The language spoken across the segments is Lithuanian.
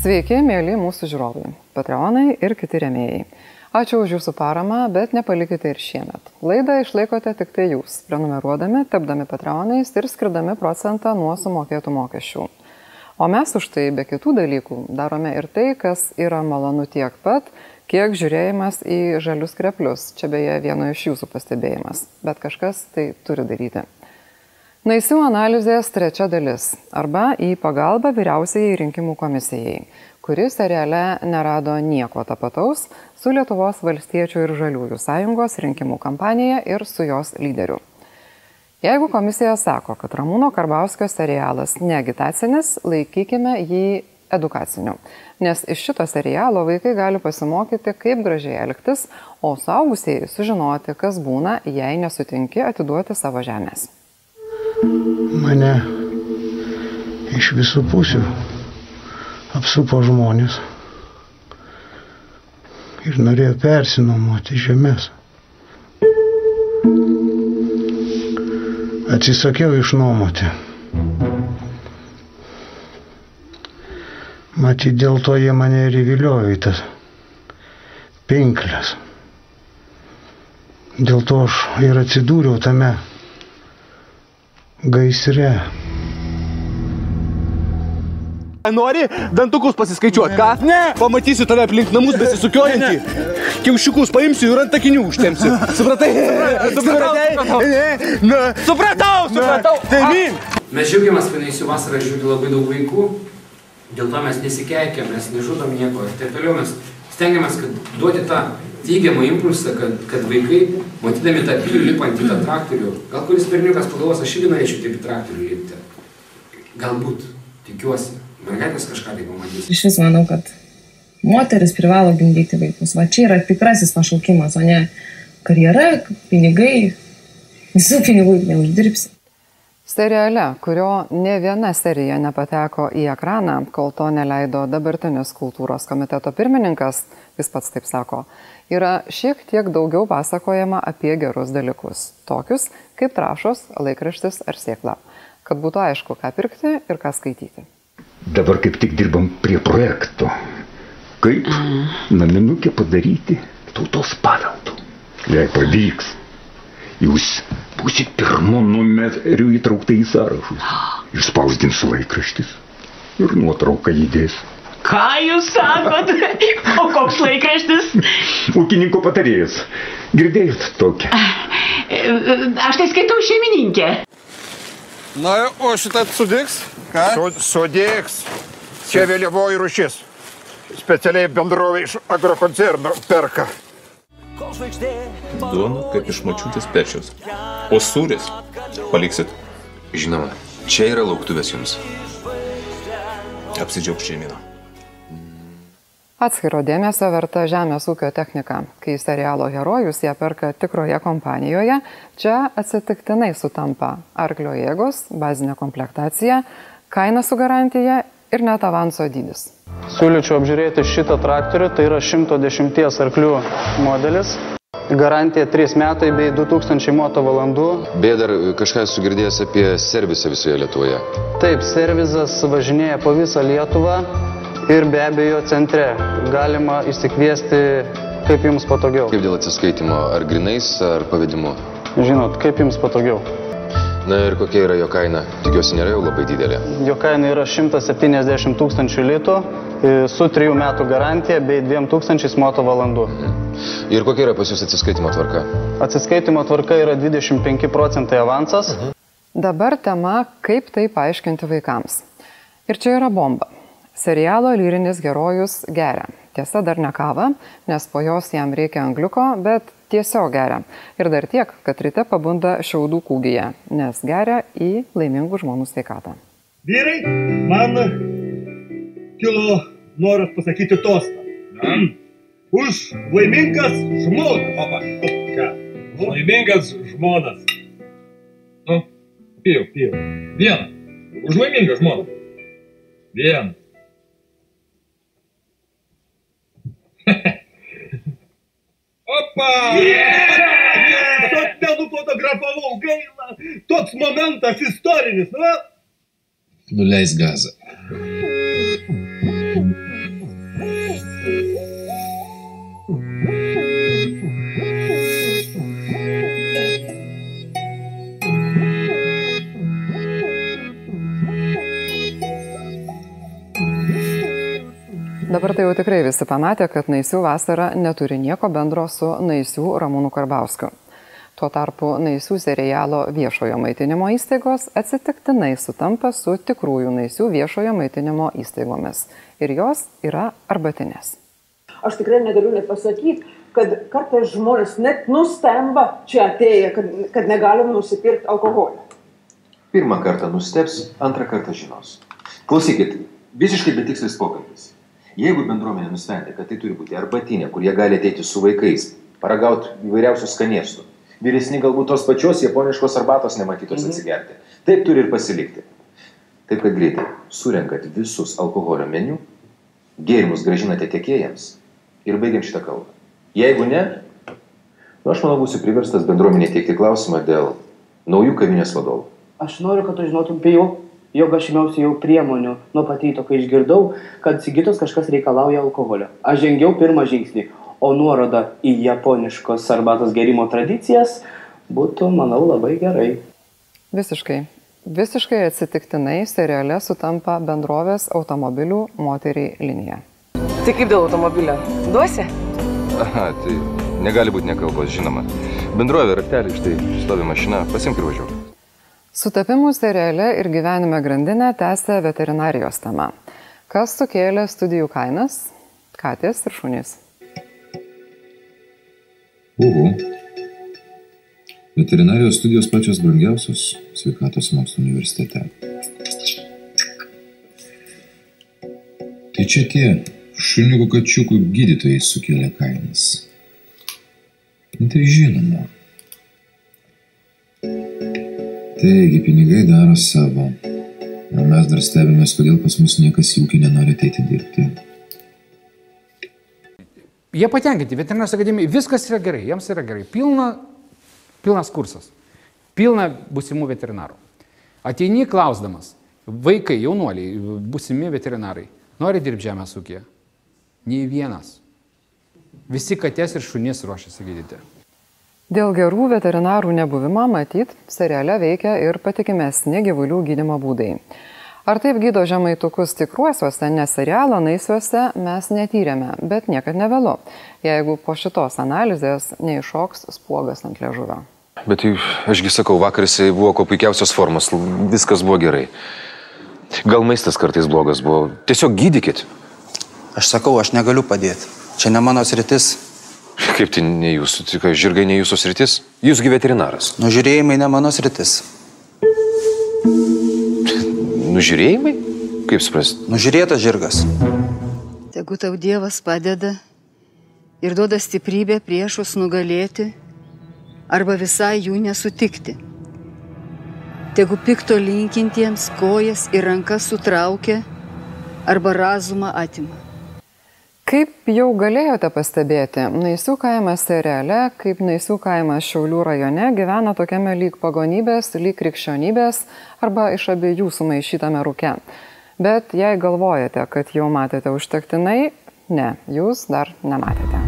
Sveiki, mėly mūsų žiūrovai, patreonai ir kiti remėjai. Ačiū už jūsų paramą, bet nepalikite ir šiemet. Laidą išlaikote tik tai jūs, prenumeruodami, tapdami patreonais ir skirdami procentą nuo sumokėtų mokesčių. O mes už tai be kitų dalykų darome ir tai, kas yra malonu tiek pat, kiek žiūrėjimas į žalius kreplius. Čia beje vieno iš jūsų pastebėjimas, bet kažkas tai turi daryti. Naisių analizės trečia dalis arba į pagalbą vyriausiai rinkimų komisijai, kuri seriale nerado nieko tapataus su Lietuvos valstiečių ir žaliųjų sąjungos rinkimų kampanija ir su jos lyderiu. Jeigu komisija sako, kad Ramūno Karbauskio serialas neagitacinis, laikykime jį edukaciniu, nes iš šito serialo vaikai gali pasimokyti, kaip gražiai elgtis, o suaugusieji sužinoti, kas būna, jei nesutinki atiduoti savo žemės mane iš visų pusių apsupo žmonės ir norėjo persinuomoti žemės. Atsisakiau išnuomoti. Matyt, dėl to jie mane ir įviliojo į tas pinklės. Dėl to aš ir atsidūriau tame gaisre. Nori dantukus pasiskaičiuoti, ką? Ne. Pamatysiu tave aplink namus besisukiojantį. Kiaušiukus paimsiu ir ant takinių užtemsiu. Supratai? Supratai? Ne. Na. Supratau, supratau. Tai min. Mes džiaugiamės, kad įsiu vasarą žiūri labai daug vaikų. Dėl to mes nesikeikiam, mes nežudom nieko ir taip toliau. Mes stengiamės, duoti tą teigiamą impulsą, kad, kad vaikai, matydami tą pilių lipant į tą traktorių, gal kuris berniukas pagalvos, aš irgi norėčiau taip į traktorių lipti. Galbūt, tikiuosi, mergaitės kažką tai pamatys. Iš vis manau, kad moteris privalo gimdyti vaikus. Va čia yra tikrasis pašaukimas, o ne karjera, pinigai. Visų pinigų neuždirbsi. Seriale, kurio ne viena serija nepateko į ekraną, kol to neleido dabartinis kultūros komiteto pirmininkas, jis pats taip sako, yra šiek tiek daugiau pasakojama apie gerus dalykus, tokius kaip trašos, laikraštis ar sėkla, kad būtų aišku, ką pirkti ir ką skaityti. Dabar kaip tik dirbam prie projekto, kaip naminukė padaryti tautos paveldų. Jei pavyks, jūs būsit pirmo numeriu įtraukta į sąrašus. Išspausdins laikraštis ir nuotrauką įdės. Ką jūs sakot? O koks laikraštis? Ūkininko patarėjas. Girdėjot tokią? Aš tai skaitau šeimininkė. Na, o šitą sudiks? Ką? Su, sudėks. Čia vėliavoji rušis. Specialiai bendrovė iš agrokoncerno perka. Duona kaip iš mačiutės pečiaus. O sūris paliksit? Žinoma, čia yra lauktuvės jums. Apsidžiaug šeimino. Atskiro dėmesio verta žemės ūkio technika. Kai serialo herojus ją perka tikroje kompanijoje, čia atsitiktinai sutampa arklio jėgos, bazinė komplektacija, kaina su garantija ir net avanso dydis. Siūlyčiau apžiūrėti šitą traktorių, tai yra 110 arklių modelis. Garantija 3 metai bei 2000 moto valandų. Beje, dar kažką esu girdėjęs apie servisą visoje Lietuvoje. Taip, servizas važinėja po visą Lietuvą ir be abejo centre. Galima įsikviesti, kaip jums patogiau. Kaip dėl atsiskaitimo, ar grinais, ar pavedimu? Žinot, kaip jums patogiau. Na ir kokia yra jo kaina? Tikiuosi, nėra jau labai didelė. Jo kaina yra 170 tūkstančių litų su 3 metų garantija bei 2000 moto valandų. Ir kokia yra pas jūs atsiskaitimo tvarka? Atsiskaitimo tvarka yra 25 procentai avansas. Dabar tema, kaip tai paaiškinti vaikams. Ir čia yra bomba. Serialo lyrinis herojus geria. Tiesa, dar ne kava, nes po jos jam reikia angliuko, bet tiesiog geria. Ir dar tiek, kad ryte pabunda šiaudų kūgyje, nes geria į laimingų žmonių sveikatą. Vyrai, man kilo noras pasakyti tostą. Už laimingas žmonas. Opa, ką? Laimingas žmonas. Nu, pijau, pijau. Vieną. Už laimingą žmoną. Vieną. Opa! Yeah! Yes! Ten nufotografavau, gaila. Toks momentas istorinis, nu? Nuleis gazą. Dabar tai jau tikrai visi pamatė, kad Naisių vasara neturi nieko bendro su Naisių Ramūnų Karbauskiu. Tuo tarpu Naisių serialo viešojo maitinimo įstaigos atsitiktinai sutampa su tikrųjų Naisių viešojo maitinimo įstaigomis. Ir jos yra arbatinės. Aš tikrai negaliu net pasakyti, kad kartais žmonės net nustemba čia atėję, kad, kad negalim nusipirkti alkoholio. Pirmą kartą nusteps, antrą kartą žinos. Klausykit, visiškai betikslis pokalbis. Jeigu bendruomenė nusprendė, kad tai turi būti arbatinė, kur jie gali ateiti su vaikais, paragauti įvairiausių skanėstų, vyresni galbūt tos pačios japoniškos arbatos nematytos Mhm. atsigerti, taip turi ir pasilikti. Taip kad greitai surenkat visus alkoholio meniu, gėrimus gražinate tiekėjams ir baigiam šitą kalbą. Jeigu ne, nu aš manau būsiu priverstas bendruomenė teikti klausimą dėl naujų kavinės vadovų. Aš noriu, kad tu žinotum apie jau, jog aš ėmiausi jau priemonių nuo pat ryto, kai išgirdau, kad Sigitos kažkas reikalauja alkoholio. Aš žengiau pirmą žingsnį, o nuoroda į japoniškos arbatos gerimo tradicijas būtų, manau, labai gerai. Visiškai. Visiškai atsitiktinai seriale sutampa bendrovės automobilių moteriai linija. Tai kaip dėl automobilio? Duosi? Aha, tai negali būti nekalbos, žinoma. Bendrovė raktelį, štai stovi mašina, pasimk ir važiuok. Sutapimų seriale ir gyvenime grandinę tęsia veterinarijos tema. Kas sukėlė studijų kainas? Katės ir šunys. Oho. Veterinarijos studijos pačios brangiausios sveikatos mokslo universitete. Tai čia tie šuniukų kačiukų gydytojai sukėlė kainas. Tai žinoma. Taigi, pinigai daro savo. O mes dar stebimės, kodėl pas mus niekas į ūkį nenori ateiti dirbti. Jie patenkinti, veterinarijos akademija, viskas yra gerai, jiems yra gerai. Pilna, pilnas kursas, pilna būsimų veterinarų. Ateini klausdamas, vaikai, jaunuoliai, būsimi veterinarai, nori dirbti žemės ūkėje? Nei vienas. Visi katės ir šunys ruošiasi gydyti. Dėl gerų veterinarų nebuvimo, matyt, seriale veikia ir patikimesni gyvulių gydimo būdai. Ar taip gydo žemaitukus tikruosiuose, ne serialo naisiuose, mes netyrėme, bet niekad nevėlu, jeigu po šitos analizės neiššoks spuogas ant liežuvio. Bet ašgi sakau, vakar jisai buvo kuo puikiausios formos, viskas buvo gerai. Gal maistas kartais blogas buvo. Tiesiog gydykit. Aš sakau, aš negaliu padėti. Čia ne mano sritis. Kaip tai ne jūsų, tik žirgai ne jūsų sritis? Jūsgi veterinaras. Nužiūrėjimai ne mano sritis. Nužiūrėjimai? Kaip suprast? Nužiūrėtas žirgas. Tegu tau Dievas padeda ir duoda stiprybę priešus nugalėti arba visai jų nesutikti. Tegu pikto linkintiems kojas ir rankas sutraukia arba razumą atima. Kaip jau galėjote pastebėti, Naisių kaimas seriale, kaip Naisių kaimas Šiaulių rajone, gyvena tokiame lyg pagonybės, lyg krikščionybės arba iš abiejų sumaišytame rūke. Bet jei galvojate, kad jau matėte užtektinai, ne, jūs dar nematėte.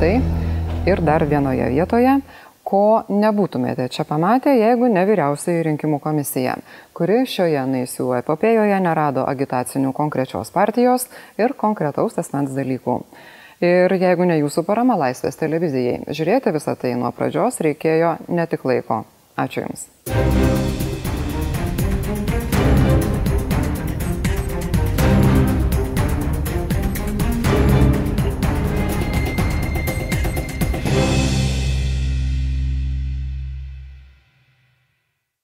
Jau matėte tai ir dar vienoje vietoje, ko nebūtumėte čia pamatę, jeigu ne vyriausiai rinkimų komisija, kuri šioje naisių epopėjoje nerado agitacinių konkrečios partijos ir konkretaus asmens dalykų. Ir jeigu ne jūsų parama laisvės televizijai, žiūrėti visą tai nuo pradžios reikėjo ne tik laiko. Ačiū Jums.